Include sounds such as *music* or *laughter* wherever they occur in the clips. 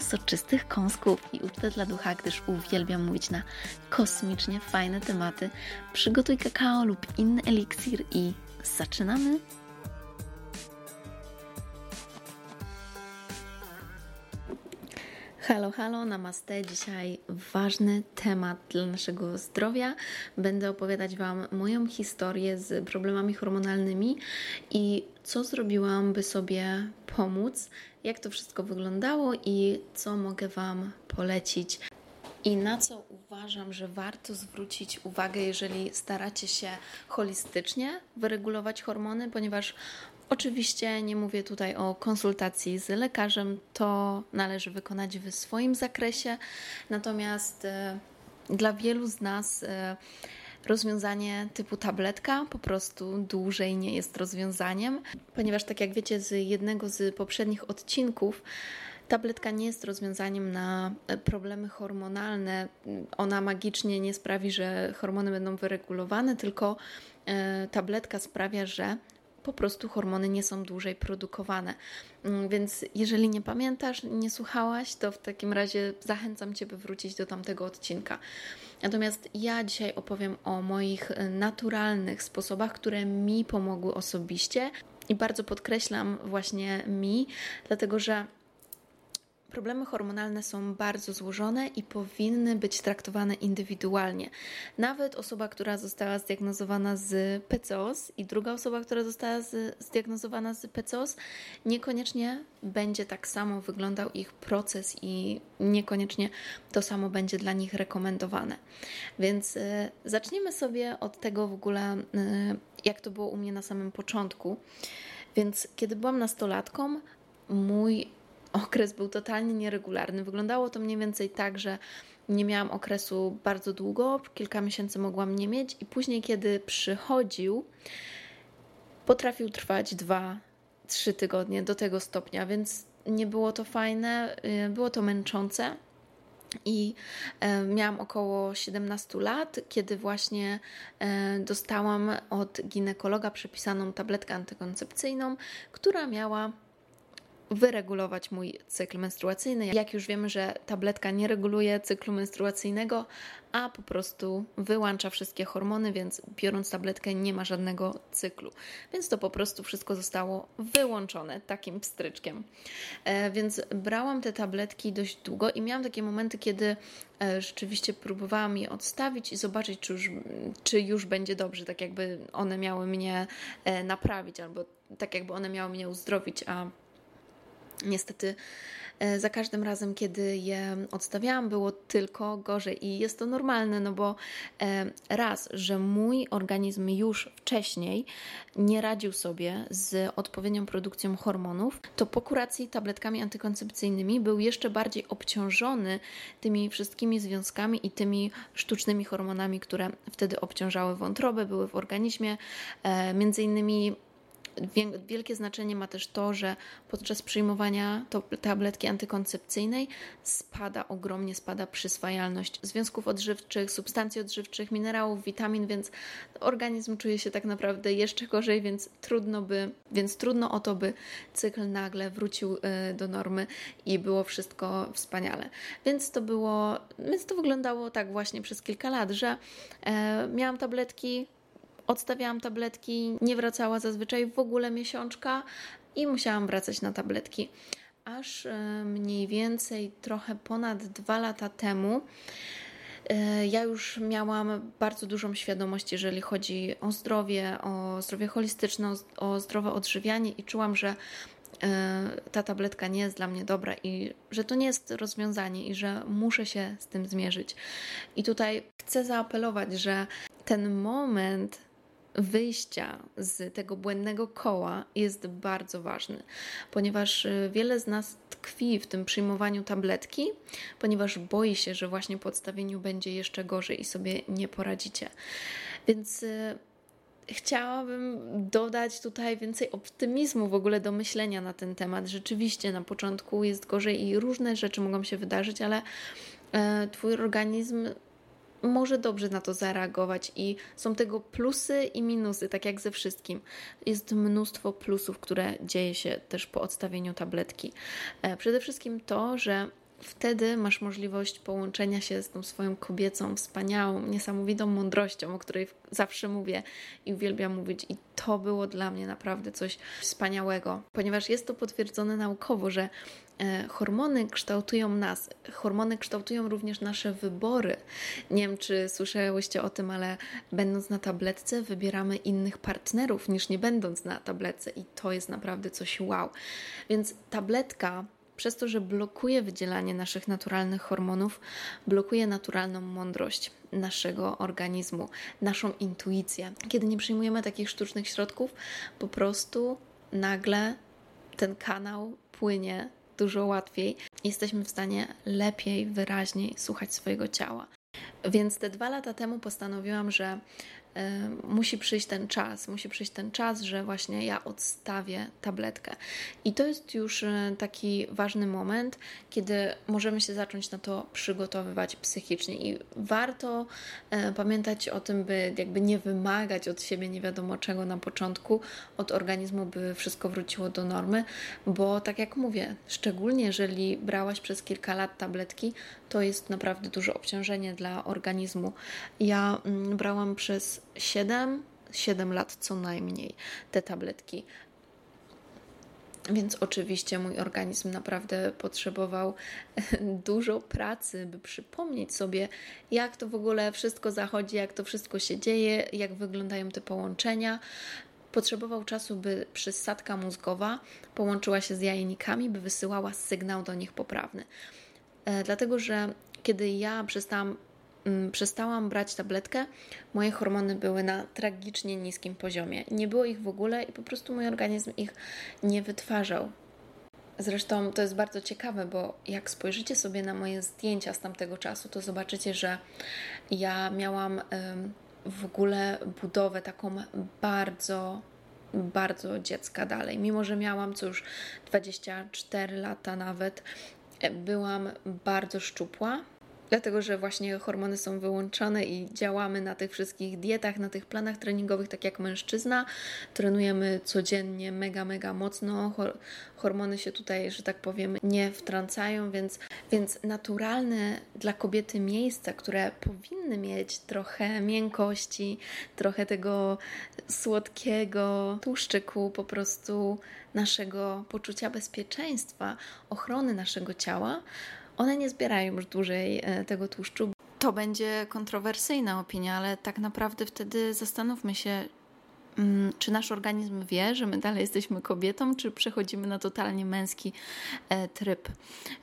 soczystych kąsków i ucztę dla ducha, gdyż uwielbiam mówić na kosmicznie fajne tematy. Przygotuj kakao lub inny eliksir i zaczynamy! Halo, halo, namaste. Dzisiaj ważny temat dla naszego zdrowia. Będę opowiadać Wam moją historię z problemami hormonalnymi i co zrobiłam, by sobie pomóc, jak to wszystko wyglądało i co mogę Wam polecić. I na co uważam, że warto zwrócić uwagę, jeżeli staracie się holistycznie wyregulować hormony, ponieważ Oczywiście nie mówię tutaj o konsultacji z lekarzem, to należy wykonać w swoim zakresie, natomiast e, dla wielu z nas e, rozwiązanie typu tabletka po prostu dłużej nie jest rozwiązaniem, ponieważ tak jak wiecie z jednego z poprzednich odcinków, Tabletka nie jest rozwiązaniem na e, problemy hormonalne. Ona magicznie nie sprawi, że hormony będą wyregulowane, tylko tabletka sprawia, że po prostu hormony nie są dłużej produkowane. Mm, więc jeżeli nie pamiętasz, nie słuchałaś, to w takim razie zachęcam Cię, by wrócić do tamtego odcinka. Natomiast ja dzisiaj opowiem o moich e, naturalnych sposobach, które mi pomogły osobiście. I bardzo podkreślam właśnie mi, dlatego że Problemy hormonalne są bardzo złożone i powinny być traktowane indywidualnie. Nawet osoba, która została zdiagnozowana z PCOS i druga osoba, która została zdiagnozowana z PCOS, niekoniecznie będzie tak samo wyglądał ich proces i niekoniecznie to samo będzie dla nich rekomendowane. Więc y, zacznijmy sobie od tego w ogóle, y, jak to było u mnie na samym początku. Więc kiedy byłam nastolatką, mój okres był totalnie nieregularny. Wyglądało to mniej więcej tak, że nie miałam okresu bardzo długo, kilka miesięcy mogłam nie mieć, i później, kiedy przychodził, potrafił trwać dwa, trzy tygodnie do tego stopnia, więc nie było to fajne, y, było to męczące. I e, miałam około 17 lat, kiedy właśnie e, dostałam od ginekologa przepisaną tabletkę antykoncepcyjną, która miała wyregulować mój cykl menstruacyjny. Jak już wiemy, że tabletka nie reguluje cyklu menstruacyjnego, a po prostu wyłącza wszystkie hormony, więc biorąc tabletkę nie ma żadnego cyklu. Więc to po prostu wszystko zostało wyłączone takim pstryczkiem. E, więc brałam te tabletki dość długo i miałam takie momenty, kiedy e, rzeczywiście próbowałam je odstawić i zobaczyć, czy już, czy już będzie dobrze, tak jakby one miały mnie e, naprawić, albo tak jakby one miały mnie uzdrowić, a Niestety e, za każdym razem, kiedy je odstawiałam, było tylko gorzej. I jest to normalne, no bo e, raz, że mój organizm już wcześniej nie radził sobie z odpowiednią produkcją hormonów, to po kuracji tabletkami antykoncepcyjnymi był jeszcze bardziej obciążony tymi wszystkimi związkami i tymi sztucznymi hormonami, które wtedy obciążały wątrobę, były w organizmie, e, między innymi Wielkie znaczenie ma też to, że podczas przyjmowania tabletki antykoncepcyjnej spada, ogromnie spada przyswajalność związków odżywczych, substancji odżywczych, minerałów, witamin, więc organizm czuje się tak naprawdę jeszcze gorzej, więc trudno by, więc trudno o to, by cykl nagle wrócił y, do normy i było wszystko wspaniale. Więc to było, więc to wyglądało tak właśnie przez kilka lat, że e, miałam tabletki, odstawiałam tabletki, nie wracała zazwyczaj w ogóle miesiączka i musiałam wracać na tabletki. Aż e, mniej więcej trochę ponad dwa lata temu e, ja już miałam bardzo dużą świadomość, jeżeli chodzi o zdrowie, o zdrowie holistyczne, o zdrowe odżywianie i czułam, że e, ta tabletka nie jest dla mnie dobra i że to nie jest rozwiązanie i że muszę się z tym zmierzyć. I tutaj chcę zaapelować, że ten moment wyjścia z tego błędnego koła jest bardzo ważny, ponieważ y, wiele z nas tkwi w tym przyjmowaniu tabletki, ponieważ boi się, że właśnie po odstawieniu będzie jeszcze gorzej i sobie nie poradzicie. Więc y, chciałabym dodać tutaj więcej optymizmu w ogóle do myślenia na ten temat. Rzeczywiście na początku jest gorzej i różne rzeczy mogą się wydarzyć, ale e, Twój organizm może dobrze na to zareagować i są tego plusy i minusy, tak jak ze wszystkim. Jest mnóstwo plusów, które dzieje się też po odstawieniu tabletki. E, przede wszystkim to, że wtedy masz możliwość połączenia się z tą swoją kobiecą, wspaniałą, niesamowitą mądrością, o której zawsze mówię i uwielbiam mówić. I to było dla mnie naprawdę coś wspaniałego, ponieważ jest to potwierdzone naukowo, że e, hormony kształtują nas, hormony kształtują również nasze wybory. Nie wiem, czy słyszałyście o tym, ale będąc na tabletce, wybieramy innych partnerów niż nie będąc na tabletce, i to jest naprawdę coś wow. Więc tabletka przez to, że blokuje wydzielanie naszych naturalnych hormonów, blokuje naturalną mądrość naszego organizmu, naszą intuicję. Kiedy nie przyjmujemy takich sztucznych środków, po prostu nagle ten kanał płynie dużo łatwiej. Jesteśmy w stanie lepiej, wyraźniej słuchać swojego ciała. Więc te dwa lata temu postanowiłam, że musi przyjść ten czas, musi przyjść ten czas, że właśnie ja odstawię tabletkę. I to jest już e, taki ważny moment, kiedy możemy się zacząć na to przygotowywać psychicznie. I warto e, pamiętać o tym, by jakby nie wymagać od siebie nie wiadomo czego na początku, od organizmu, by wszystko wróciło do normy, bo tak jak mówię, szczególnie jeżeli brałaś przez kilka lat tabletki, to jest naprawdę duże obciążenie dla organizmu. Ja mm, brałam przez 7, 7 lat co najmniej te tabletki. Więc oczywiście mój organizm naprawdę potrzebował *laughs* dużo pracy, by przypomnieć sobie, jak to w ogóle wszystko zachodzi, jak to wszystko się dzieje, jak wyglądają te połączenia. Potrzebował czasu, by przysadka mózgowa połączyła się z jajnikami, by wysyłała sygnał do nich poprawny. E, dlatego, że kiedy ja przestałam Mm, przestałam brać tabletkę, moje hormony były na tragicznie niskim poziomie. Nie było ich w ogóle i po prostu mój organizm ich nie wytwarzał. Zresztą to jest bardzo ciekawe, bo jak spojrzycie sobie na moje zdjęcia z tamtego czasu, to zobaczycie, że ja miałam w ogóle budowę taką bardzo, bardzo dziecka dalej. Mimo, że miałam już 24 lata nawet, byłam bardzo szczupła, dlatego że właśnie hormony są wyłączone i działamy na tych wszystkich dietach, na tych planach treningowych, tak jak mężczyzna. Trenujemy codziennie mega, mega mocno. Hormony się tutaj, że tak powiem, nie wtrącają, więc, więc naturalne dla kobiety miejsca, które powinny mieć trochę miękkości, trochę tego słodkiego tłuszczyku, po prostu naszego poczucia bezpieczeństwa, ochrony naszego ciała, one nie zbierają już dłużej e, tego tłuszczu. To będzie kontrowersyjna opinia, ale tak naprawdę wtedy zastanówmy się, mm, czy nasz organizm wie, że my dalej jesteśmy kobietą, czy przechodzimy na totalnie męski e, tryb.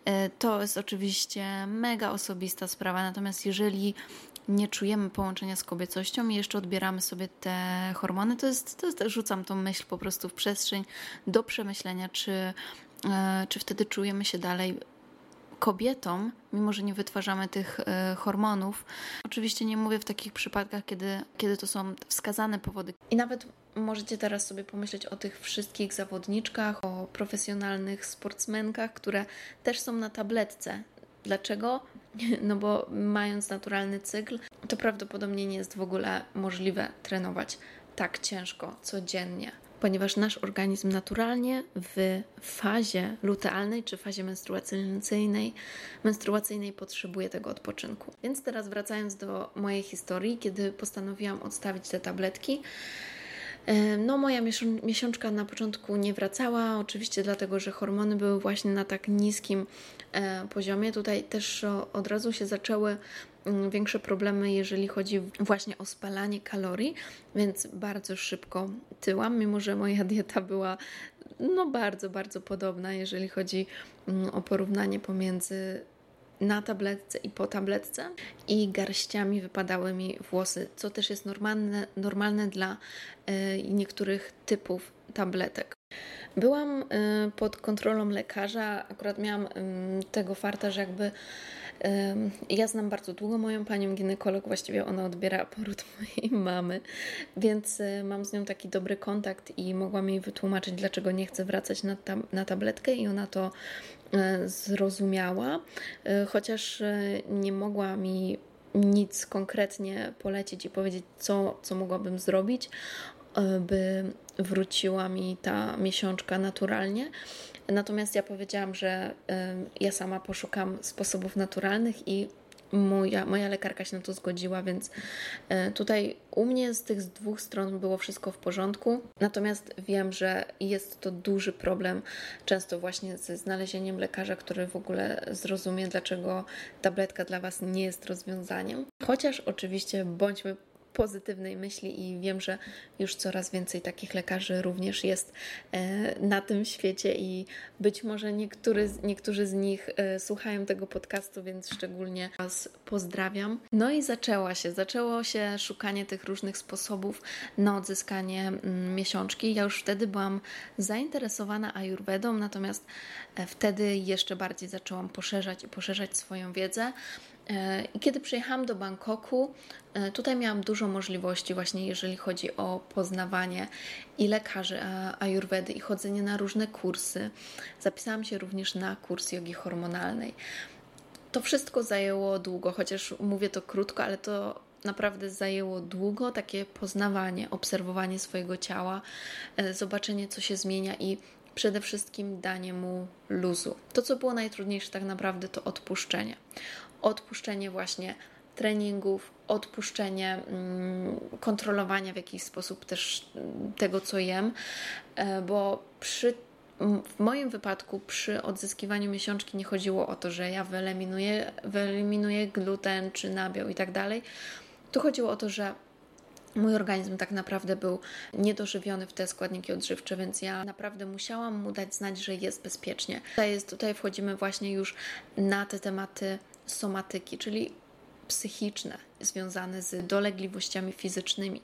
E, to jest oczywiście mega osobista sprawa, natomiast jeżeli nie czujemy połączenia z kobiecością i jeszcze odbieramy sobie te hormony, to jest, to jest rzucam tą myśl po prostu w przestrzeń do przemyślenia, czy, czy wtedy czujemy się dalej kobietom, mimo że nie wytwarzamy tych e, hormonów. Oczywiście nie mówię w takich przypadkach, kiedy, kiedy to są wskazane powody. I nawet możecie teraz sobie pomyśleć o tych wszystkich zawodniczkach, o profesjonalnych sportsmenkach, które też są na tabletce. Dlaczego? *laughs* No bo mając naturalny cykl, to prawdopodobnie nie jest w ogóle możliwe trenować tak ciężko codziennie ponieważ nasz organizm naturalnie w fazie lutealnej czy fazie menstruacyjnej, menstruacyjnej potrzebuje tego odpoczynku. Więc teraz wracając do mojej historii, kiedy postanowiłam odstawić te tabletki, no, moja miesiączka na początku nie wracała, oczywiście dlatego, że hormony były właśnie na tak niskim e, poziomie. Tutaj też od razu się zaczęły większe problemy, jeżeli chodzi właśnie o spalanie kalorii, więc bardzo szybko tyłam, mimo że moja *laughs* dieta była no bardzo, bardzo podobna, jeżeli chodzi mm, o porównanie pomiędzy na tabletce i po tabletce i garściami wypadały mi włosy, co też jest normalne, normalne dla y, niektórych typów tabletek. Byłam y, pod kontrolą lekarza, akurat miałam tego farta, że jakby ja znam bardzo długo moją panią ginekolog, właściwie ona odbiera poród *laughs* mojej mamy, więc y, mam z nią taki dobry kontakt i mogłam jej wytłumaczyć, dlaczego nie chcę wracać na, na tabletkę i ona to y, zrozumiała, chociaż nie mogła mi nic konkretnie polecić i powiedzieć, co, co mogłabym zrobić, by wróciła mi ta miesiączka naturalnie. Natomiast ja powiedziałam, że ja sama poszukam sposobów naturalnych i moja, moja lekarka się na to zgodziła, więc e, tutaj u mnie z tych dwóch stron było wszystko w porządku. Natomiast wiem, że jest to duży problem, często właśnie ze znalezieniem lekarza, który w ogóle zrozumie, dlaczego tabletka dla Was nie jest rozwiązaniem. Chociaż oczywiście bądźmy pozytywnej myśli i wiem, że już coraz więcej takich lekarzy również jest e, na tym świecie i być może niektóry, niektórzy z nich e, słuchają tego podcastu, więc szczególnie Was pozdrawiam. No i zaczęła się, zaczęło się szukanie tych różnych sposobów na odzyskanie mm, miesiączki. Ja już wtedy byłam zainteresowana ayurvedą, natomiast e, wtedy jeszcze bardziej zaczęłam poszerzać i poszerzać swoją wiedzę. I kiedy przyjechałam do Bangkoku, e, tutaj miałam dużo możliwości, właśnie jeżeli chodzi o poznawanie i lekarzy ayurvedy, i chodzenie na różne kursy. Zapisałam się również na kurs jogi hormonalnej. To wszystko zajęło długo, chociaż mówię to krótko, ale to naprawdę zajęło długo takie poznawanie, obserwowanie swojego ciała, e, zobaczenie, co się zmienia i przede wszystkim danie mu luzu. To, co było najtrudniejsze, tak naprawdę, to odpuszczenie odpuszczenie właśnie treningów, odpuszczenie mm, kontrolowania w jakiś sposób też mm, tego, co jem, e, bo przy w moim wypadku przy odzyskiwaniu miesiączki nie chodziło o to, że ja wyeliminuję, wyeliminuję gluten czy nabiał i tak dalej. Tu chodziło o to, że mój organizm tak naprawdę był niedożywiony w te składniki odżywcze, więc ja naprawdę musiałam mu dać znać, że jest bezpiecznie. Tutaj, jest, tutaj wchodzimy właśnie już na te tematy somatyki, czyli psychiczne, związane z dolegliwościami fizycznymi.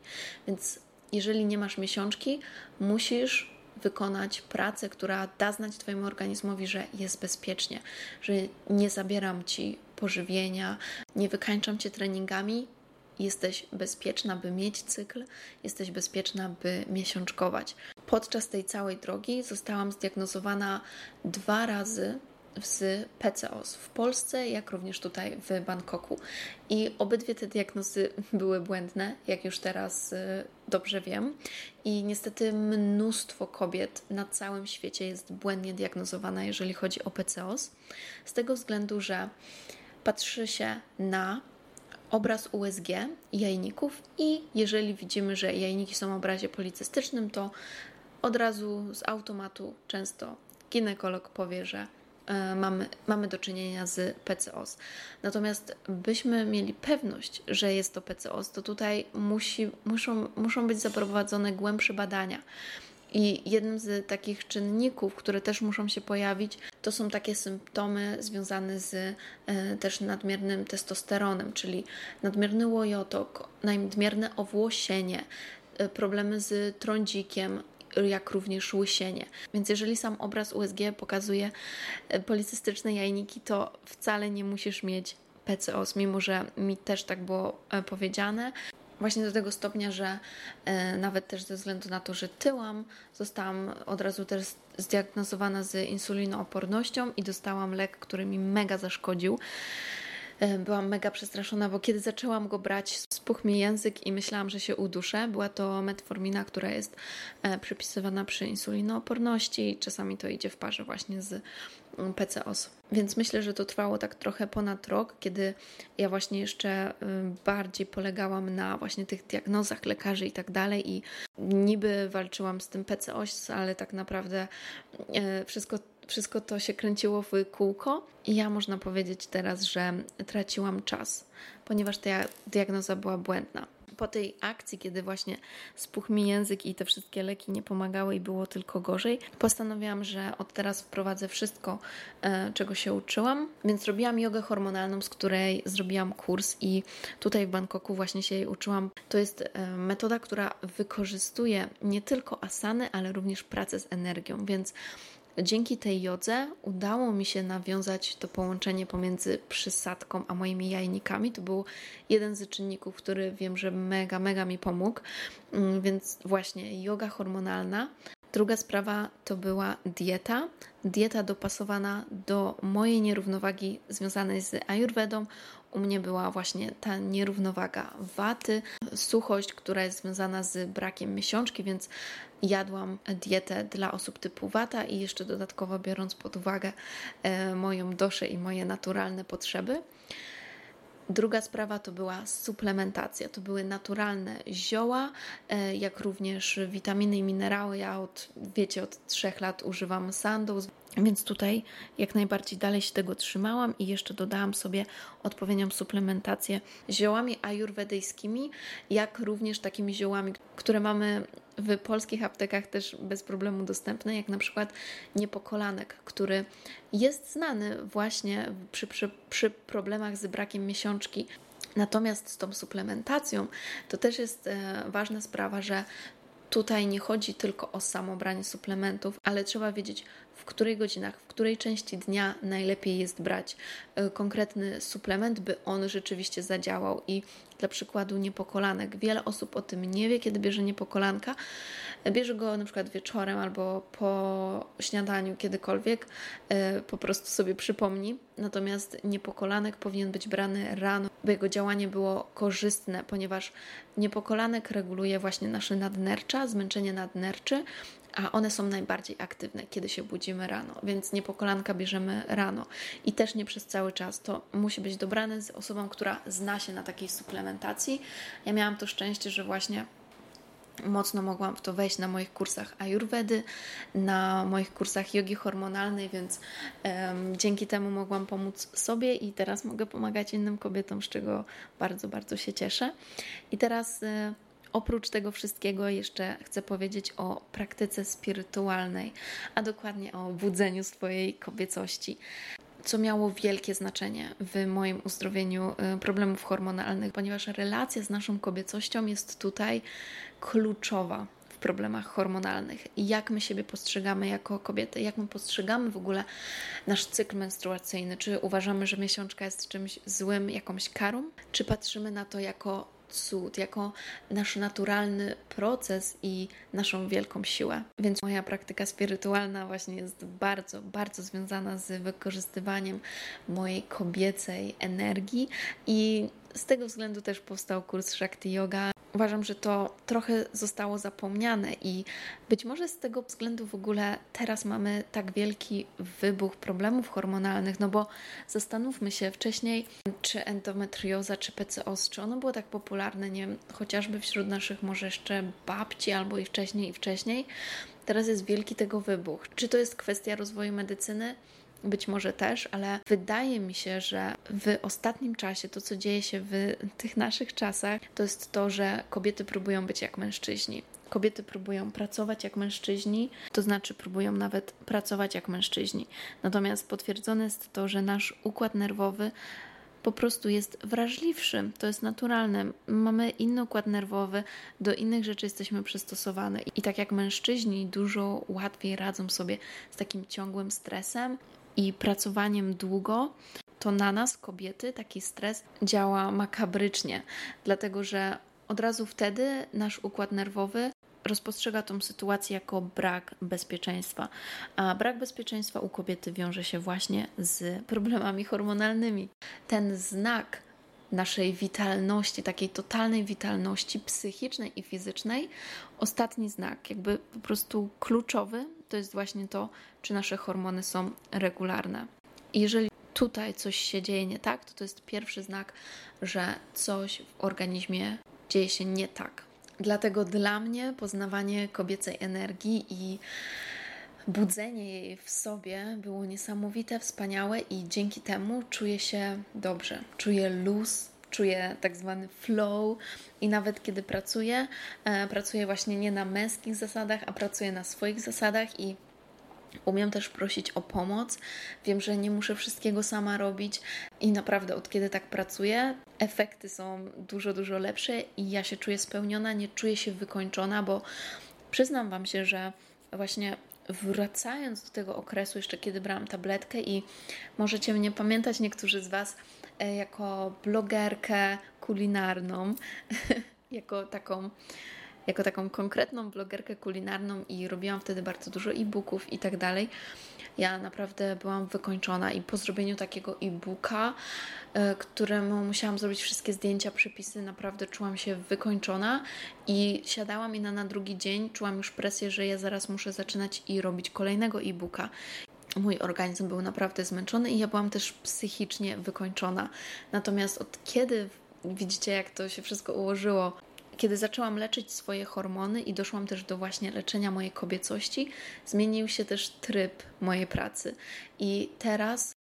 Więc jeżeli nie masz miesiączki, musisz wykonać pracę, która da znać Twojemu organizmowi, że jest bezpiecznie, że nie zabieram Ci pożywienia, nie wykańczam Cię treningami, jesteś bezpieczna, by mieć cykl, jesteś bezpieczna, by miesiączkować. Podczas tej całej drogi zostałam zdiagnozowana dwa razy z PCOS w Polsce, jak również tutaj w Bangkoku. I obydwie te diagnozy *laughs* były błędne, jak już teraz y, dobrze wiem. I niestety mnóstwo kobiet na całym świecie jest błędnie diagnozowana, jeżeli chodzi o PCOS, z tego względu, że patrzy się na obraz USG jajników i jeżeli widzimy, że jajniki są w obrazie policystycznym, to od razu z automatu często ginekolog powie, że mamy, mamy do czynienia z PCOS. Natomiast byśmy mieli pewność, że jest to PCOS, to tutaj musi, muszą, muszą być zaprowadzone głębsze badania. I jednym z takich czynników, które też muszą się pojawić, to są takie symptomy związane z e, też nadmiernym testosteronem, czyli nadmierny łojotok, nadmierne owłosienie, e, problemy z trądzikiem, jak również łysienie. Więc jeżeli sam obraz USG pokazuje e, policystyczne jajniki, to wcale nie musisz mieć PCOS, mimo że mi też tak było e, powiedziane. Właśnie do tego stopnia, że e, nawet też ze względu na to, że tyłam, zostałam od razu też zdiagnozowana z insulinoopornością i dostałam lek, który mi mega zaszkodził. E, byłam mega przestraszona, bo kiedy zaczęłam go brać, spuchł mi język i myślałam, że się uduszę. Była to metformina, która jest e, przypisywana przy insulinooporności. Czasami to idzie w parze właśnie z PCOS. Więc myślę, że to trwało tak trochę ponad rok, kiedy ja właśnie jeszcze y, bardziej polegałam na właśnie tych diagnozach lekarzy i tak dalej i niby walczyłam z tym PCOS, ale tak naprawdę e, wszystko wszystko to się kręciło w kółko i ja można powiedzieć teraz, że traciłam czas, ponieważ ta diagnoza była błędna. Po tej akcji, kiedy właśnie spuchł mi język i te wszystkie leki nie pomagały i było tylko gorzej, postanowiłam, że od teraz wprowadzę wszystko, e, czego się uczyłam. Więc robiłam jogę hormonalną, z której zrobiłam kurs i tutaj w Bangkoku właśnie się jej uczyłam. To jest e, metoda, która wykorzystuje nie tylko asany, ale również pracę z energią, więc Dzięki tej jodze udało mi się nawiązać to połączenie pomiędzy przysadką a moimi jajnikami. To był jeden z czynników, który wiem, że mega, mega mi pomógł. Mm, więc właśnie yoga hormonalna. Druga sprawa to była dieta. Dieta dopasowana do mojej nierównowagi związanej z ayurvedą. U mnie była właśnie ta nierównowaga waty, suchość, która jest związana z brakiem miesiączki, więc jadłam dietę dla osób typu wata i jeszcze dodatkowo biorąc pod uwagę e, moją doszę i moje naturalne potrzeby. Druga sprawa to była suplementacja. To były naturalne zioła, e, jak również witaminy i minerały. Ja od, wiecie, od trzech lat używam sandu, więc tutaj jak najbardziej dalej się tego trzymałam i jeszcze dodałam sobie odpowiednią suplementację ziołami ajurwedyjskimi, jak również takimi ziołami, które mamy w polskich aptekach też bez problemu dostępne, jak na przykład niepokolanek, który jest znany właśnie przy, przy, przy problemach z brakiem miesiączki. Natomiast z tą suplementacją to też jest e, ważna sprawa, że tutaj nie chodzi tylko o samo branie suplementów, ale trzeba wiedzieć, w której godzinach, w której części dnia najlepiej jest brać e, konkretny suplement, by on rzeczywiście zadziałał. I dla przykładu niepokolanek. Wiele osób o tym nie wie, kiedy bierze niepokolanka. Bierze go na przykład wieczorem albo po śniadaniu, kiedykolwiek, e, po prostu sobie przypomni. Natomiast niepokolanek powinien być brany rano, by jego działanie było korzystne, ponieważ niepokolanek reguluje właśnie nasze nadnercza, zmęczenie nadnerczy, a one są najbardziej aktywne, kiedy się budzimy rano, więc nie po kolanka bierzemy rano i też nie przez cały czas. To musi być dobrane z osobą, która zna się na takiej suplementacji. Ja miałam to szczęście, że właśnie mocno mogłam w to wejść na moich kursach ayurvedy, na moich kursach jogi hormonalnej, więc um, dzięki temu mogłam pomóc sobie i teraz mogę pomagać innym kobietom, z czego bardzo, bardzo się cieszę. I teraz y, Oprócz tego wszystkiego jeszcze chcę powiedzieć o praktyce spirytualnej, a dokładnie o budzeniu swojej kobiecości co miało wielkie znaczenie w moim uzdrowieniu y, problemów hormonalnych, ponieważ relacja z naszą kobiecością jest tutaj kluczowa w problemach hormonalnych. Jak my siebie postrzegamy jako kobiety, jak my postrzegamy w ogóle nasz cykl menstruacyjny? Czy uważamy, że miesiączka jest czymś złym, jakąś karą? Czy patrzymy na to jako cud, jako nasz naturalny proces i naszą wielką siłę. Więc moja praktyka spirytualna właśnie jest bardzo, bardzo związana z wykorzystywaniem mojej kobiecej energii i z tego względu też powstał kurs Shakti Yoga. Uważam, że to trochę zostało zapomniane i być może z tego względu w ogóle teraz mamy tak wielki wybuch problemów hormonalnych, no bo zastanówmy się wcześniej, czy endometrioza, czy PCOS, czy ono było tak popularne, nie wiem, chociażby wśród naszych może jeszcze babci albo i wcześniej i wcześniej. Teraz jest wielki tego wybuch. Czy to jest kwestia rozwoju medycyny? Być może też, ale wydaje mi się, że w ostatnim czasie to, co dzieje się w tych naszych czasach, to jest to, że kobiety próbują być jak mężczyźni. Kobiety próbują pracować jak mężczyźni, to znaczy próbują nawet pracować jak mężczyźni. Natomiast potwierdzone jest to, że nasz układ nerwowy po prostu jest wrażliwszy. To jest naturalne. Mamy inny układ nerwowy, do innych rzeczy jesteśmy przystosowane. I tak jak mężczyźni dużo łatwiej radzą sobie z takim ciągłym stresem, i pracowaniem długo, to na nas, kobiety, taki stres działa makabrycznie, dlatego że od razu wtedy nasz układ nerwowy rozpostrzega tą sytuację jako brak bezpieczeństwa. A brak bezpieczeństwa u kobiety wiąże się właśnie z problemami hormonalnymi. Ten znak naszej witalności, takiej totalnej witalności psychicznej i fizycznej, ostatni znak, jakby po prostu kluczowy, to jest właśnie to, czy nasze hormony są regularne. Jeżeli tutaj coś się dzieje nie tak, to to jest pierwszy znak, że coś w organizmie dzieje się nie tak. Dlatego dla mnie poznawanie kobiecej energii i budzenie jej w sobie było niesamowite, wspaniałe i dzięki temu czuję się dobrze. Czuję luz, czuję tak zwany flow i nawet kiedy pracuję, e, pracuję właśnie nie na męskich zasadach, a pracuję na swoich zasadach i Umiem też prosić o pomoc. Wiem, że nie muszę wszystkiego sama robić i naprawdę od kiedy tak pracuję, efekty są dużo, dużo lepsze i ja się czuję spełniona, nie czuję się wykończona, bo przyznam Wam się, że właśnie wracając do tego okresu, jeszcze kiedy brałam tabletkę i możecie mnie pamiętać niektórzy z Was e, jako blogerkę kulinarną, *laughs* jako taką jako taką konkretną blogerkę kulinarną i robiłam wtedy bardzo dużo e-booków i tak dalej. Ja naprawdę byłam wykończona i po zrobieniu takiego e-booka, e, któremu musiałam zrobić wszystkie zdjęcia, przepisy, naprawdę czułam się wykończona i siadałam i na, na drugi dzień czułam już presję, że ja zaraz muszę zaczynać i robić kolejnego e-booka mój organizm był naprawdę zmęczony i ja byłam też psychicznie wykończona. Natomiast od kiedy widzicie, jak to się wszystko ułożyło, kiedy zaczęłam leczyć swoje hormony i doszłam też do właśnie leczenia mojej kobiecości, zmienił się też tryb mojej pracy. I teraz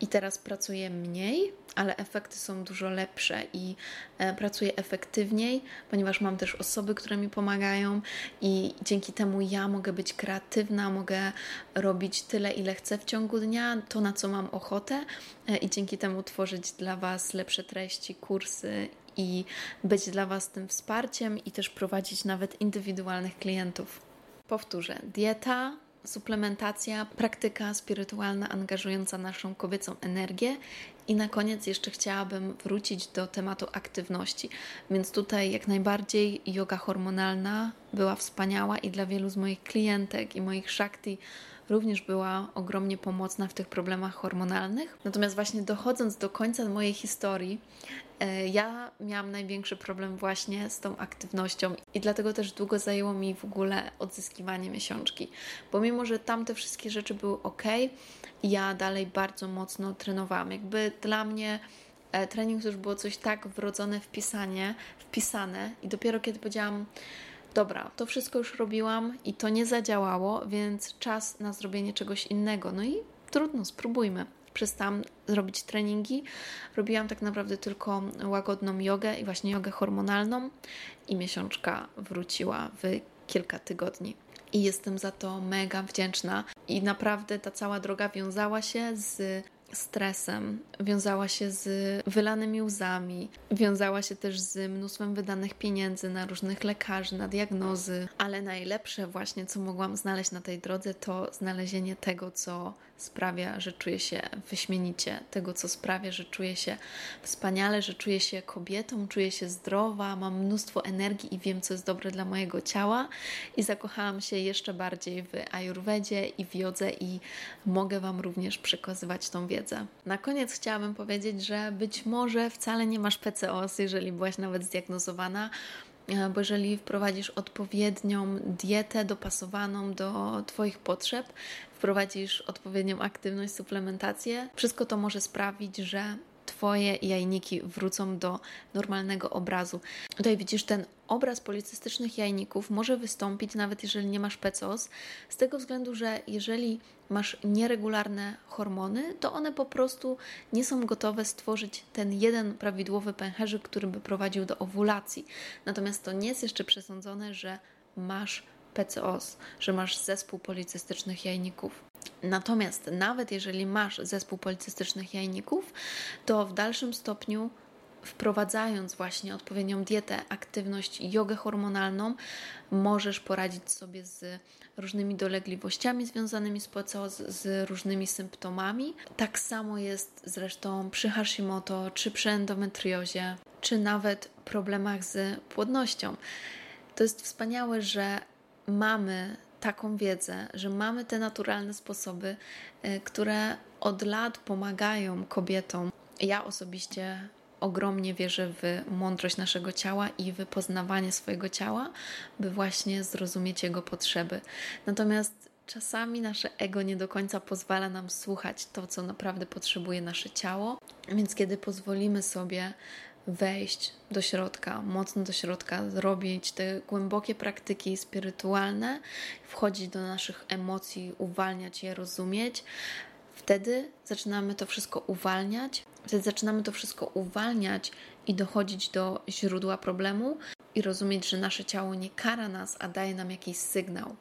i teraz pracuję mniej, ale efekty są dużo lepsze i e, pracuję efektywniej, ponieważ mam też osoby, które mi pomagają i dzięki temu ja mogę być kreatywna, mogę robić tyle, ile chcę w ciągu dnia, to na co mam ochotę e, i dzięki temu tworzyć dla Was lepsze treści, kursy i być dla Was tym wsparciem i też prowadzić nawet indywidualnych klientów. Powtórzę: dieta, suplementacja, praktyka spirytualna angażująca naszą kobiecą energię i na koniec jeszcze chciałabym wrócić do tematu aktywności. Więc tutaj jak najbardziej yoga hormonalna była wspaniała i dla wielu z moich klientek i moich shakti również była ogromnie pomocna w tych problemach hormonalnych. Natomiast właśnie dochodząc do końca mojej historii, e, ja miałam największy problem właśnie z tą aktywnością i dlatego też długo zajęło mi w ogóle odzyskiwanie miesiączki. Bo mimo, że tamte wszystkie rzeczy były ok, ja dalej bardzo mocno trenowałam. Jakby dla mnie e, trening to już było coś tak wrodzone, wpisanie, wpisane i dopiero kiedy powiedziałam dobra, to wszystko już robiłam i to nie zadziałało, więc czas na zrobienie czegoś innego. No i trudno, spróbujmy. Przestałam robić treningi, robiłam tak naprawdę tylko łagodną jogę i właśnie jogę hormonalną i miesiączka wróciła w kilka tygodni. I jestem za to mega wdzięczna. I naprawdę ta cała droga wiązała się z stresem, wiązała się z wylanymi łzami, wiązała się też z mnóstwem wydanych pieniędzy na różnych lekarzy, na diagnozy, ale najlepsze właśnie, co mogłam znaleźć na tej drodze, to znalezienie tego, co sprawia, że czuję się wyśmienicie, tego, co sprawia, że czuję się wspaniale, że czuję się kobietą, czuję się zdrowa, mam mnóstwo energii i wiem, co jest dobre dla mojego ciała i zakochałam się jeszcze bardziej w ajurwedzie i w jodze i mogę Wam również przekazywać tą wiedzę. Na koniec chciałabym powiedzieć, że być może wcale nie masz PCOS, jeżeli byłaś nawet zdiagnozowana, e, bo jeżeli wprowadzisz odpowiednią dietę dopasowaną do Twoich potrzeb, wprowadzisz odpowiednią aktywność, suplementację, wszystko to może sprawić, że Twoje jajniki wrócą do normalnego obrazu. Tutaj widzisz ten obraz policystycznych jajników może wystąpić nawet jeżeli nie masz PCOS, z tego względu, że jeżeli masz nieregularne hormony, to one po prostu nie są gotowe stworzyć ten jeden prawidłowy pęcherzyk, który by prowadził do owulacji. Natomiast to nie jest jeszcze przesądzone, że masz PCOS, że masz zespół policystycznych jajników. Natomiast nawet jeżeli masz zespół policystycznych jajników, to w dalszym stopniu wprowadzając właśnie odpowiednią dietę, aktywność, jogę hormonalną, możesz poradzić sobie z różnymi dolegliwościami związanymi z PCOS, z różnymi symptomami. Tak samo jest zresztą przy Hashimoto, czy przy endometriozie, czy nawet problemach z płodnością. To jest wspaniałe, że mamy taką wiedzę, że mamy te naturalne sposoby, y, które od lat pomagają kobietom. Ja osobiście ogromnie wierzę w mądrość naszego ciała i w swojego ciała, by właśnie zrozumieć jego potrzeby. Natomiast czasami nasze ego nie do końca pozwala nam słuchać to, co naprawdę potrzebuje nasze ciało, więc kiedy pozwolimy sobie wejść do środka, mocno do środka, zrobić te głębokie praktyki spirytualne, wchodzić do naszych emocji, uwalniać je, rozumieć. Wtedy zaczynamy to wszystko uwalniać, wtedy zaczynamy to wszystko uwalniać i dochodzić do źródła problemu i rozumieć, że nasze ciało nie kara nas, a daje nam jakiś sygnał.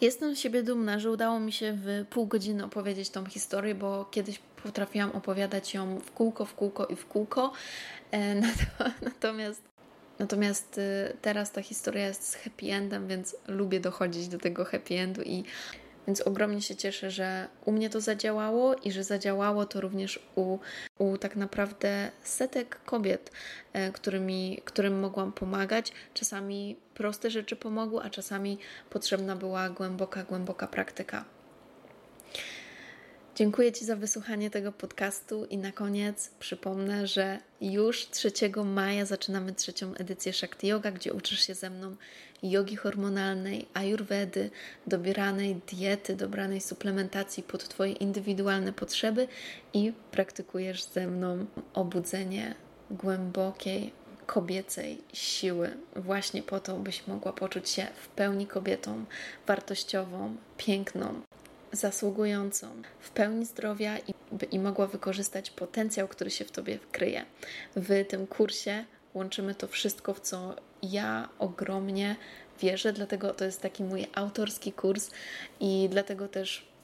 Jestem z siebie dumna, że udało mi się w pół godziny opowiedzieć tą historię, bo kiedyś potrafiłam opowiadać ją w kółko, w kółko i w kółko. E, *laughs* natomiast, natomiast y, teraz ta historia jest z happy endem, więc lubię dochodzić do tego happy endu i więc ogromnie się cieszę, że u mnie to zadziałało i że zadziałało to również u, u tak naprawdę setek kobiet, e, którymi, którym mogłam pomagać. Czasami proste rzeczy pomogły, a czasami potrzebna była głęboka, głęboka praktyka. Dziękuję Ci za wysłuchanie tego podcastu i na koniec przypomnę, że już 3 maja zaczynamy trzecią edycję Shakti Yoga, gdzie uczysz się ze mną jogi hormonalnej, ayurvedy, dobieranej diety, dobranej suplementacji pod Twoje indywidualne potrzeby i praktykujesz ze mną obudzenie głębokiej, kobiecej siły, właśnie po to, byś mogła poczuć się w pełni kobietą, wartościową, piękną, zasługującą, w pełni zdrowia i, i mogła wykorzystać potencjał, który się w tobie kryje. W tym kursie łączymy to wszystko, w co ja ogromnie wierzę, dlatego to jest taki mój autorski kurs i dlatego też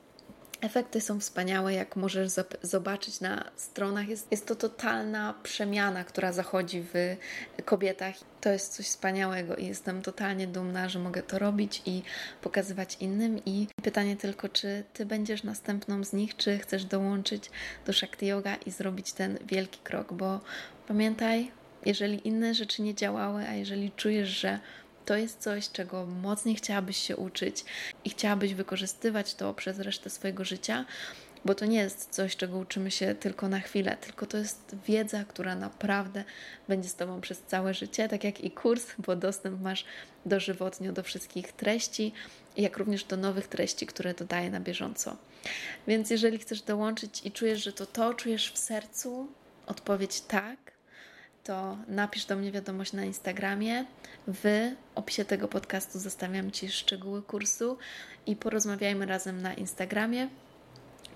Efekty są wspaniałe, jak możesz zobaczyć na stronach. Jest, jest to totalna przemiana, która zachodzi w kobietach. To jest coś wspaniałego i jestem totalnie dumna, że mogę to robić i pokazywać innym. I pytanie tylko, czy ty będziesz następną z nich, czy chcesz dołączyć do Shakti Yoga i zrobić ten wielki krok, bo pamiętaj, jeżeli inne rzeczy nie działały, a jeżeli czujesz, że to jest coś, czego mocniej chciałabyś się uczyć i chciałabyś wykorzystywać to przez resztę swojego życia, bo to nie jest coś, czego uczymy się tylko na chwilę, tylko to jest wiedza, która naprawdę będzie z Tobą przez całe życie, tak jak i kurs, bo dostęp masz dożywotnio do wszystkich treści, jak również do nowych treści, które dodaję na bieżąco. Więc jeżeli chcesz dołączyć i czujesz, że to to czujesz w sercu, odpowiedź tak, to napisz do mnie wiadomość na Instagramie. W opisie tego podcastu zostawiam Ci szczegóły kursu i porozmawiajmy razem na Instagramie,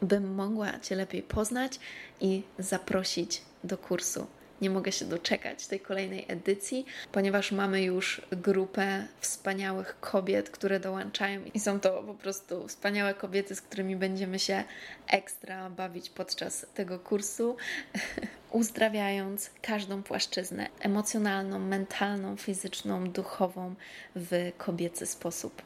bym mogła Cię lepiej poznać i zaprosić do kursu. Nie mogę się doczekać tej kolejnej edycji, ponieważ mamy już grupę wspaniałych kobiet, które dołączają i są to po prostu wspaniałe kobiety, z którymi będziemy się ekstra bawić podczas tego kursu, *laughs* uzdrawiając każdą płaszczyznę emocjonalną, mentalną, fizyczną, duchową w kobiecy sposób.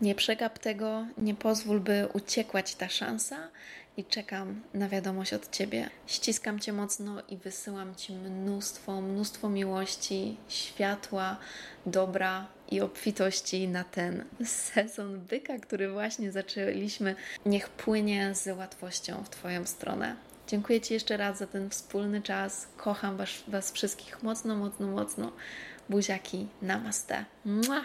Nie przegap tego, nie pozwól, by uciekła ci ta szansa i czekam na wiadomość od Ciebie. Ściskam Cię mocno i wysyłam Ci mnóstwo, mnóstwo miłości, światła, dobra i obfitości na ten sezon byka, który właśnie zaczęliśmy. Niech płynie z łatwością w Twoją stronę. Dziękuję Ci jeszcze raz za ten wspólny czas. Kocham Was, was wszystkich mocno, mocno, mocno. Buziaki, namaste. Mua!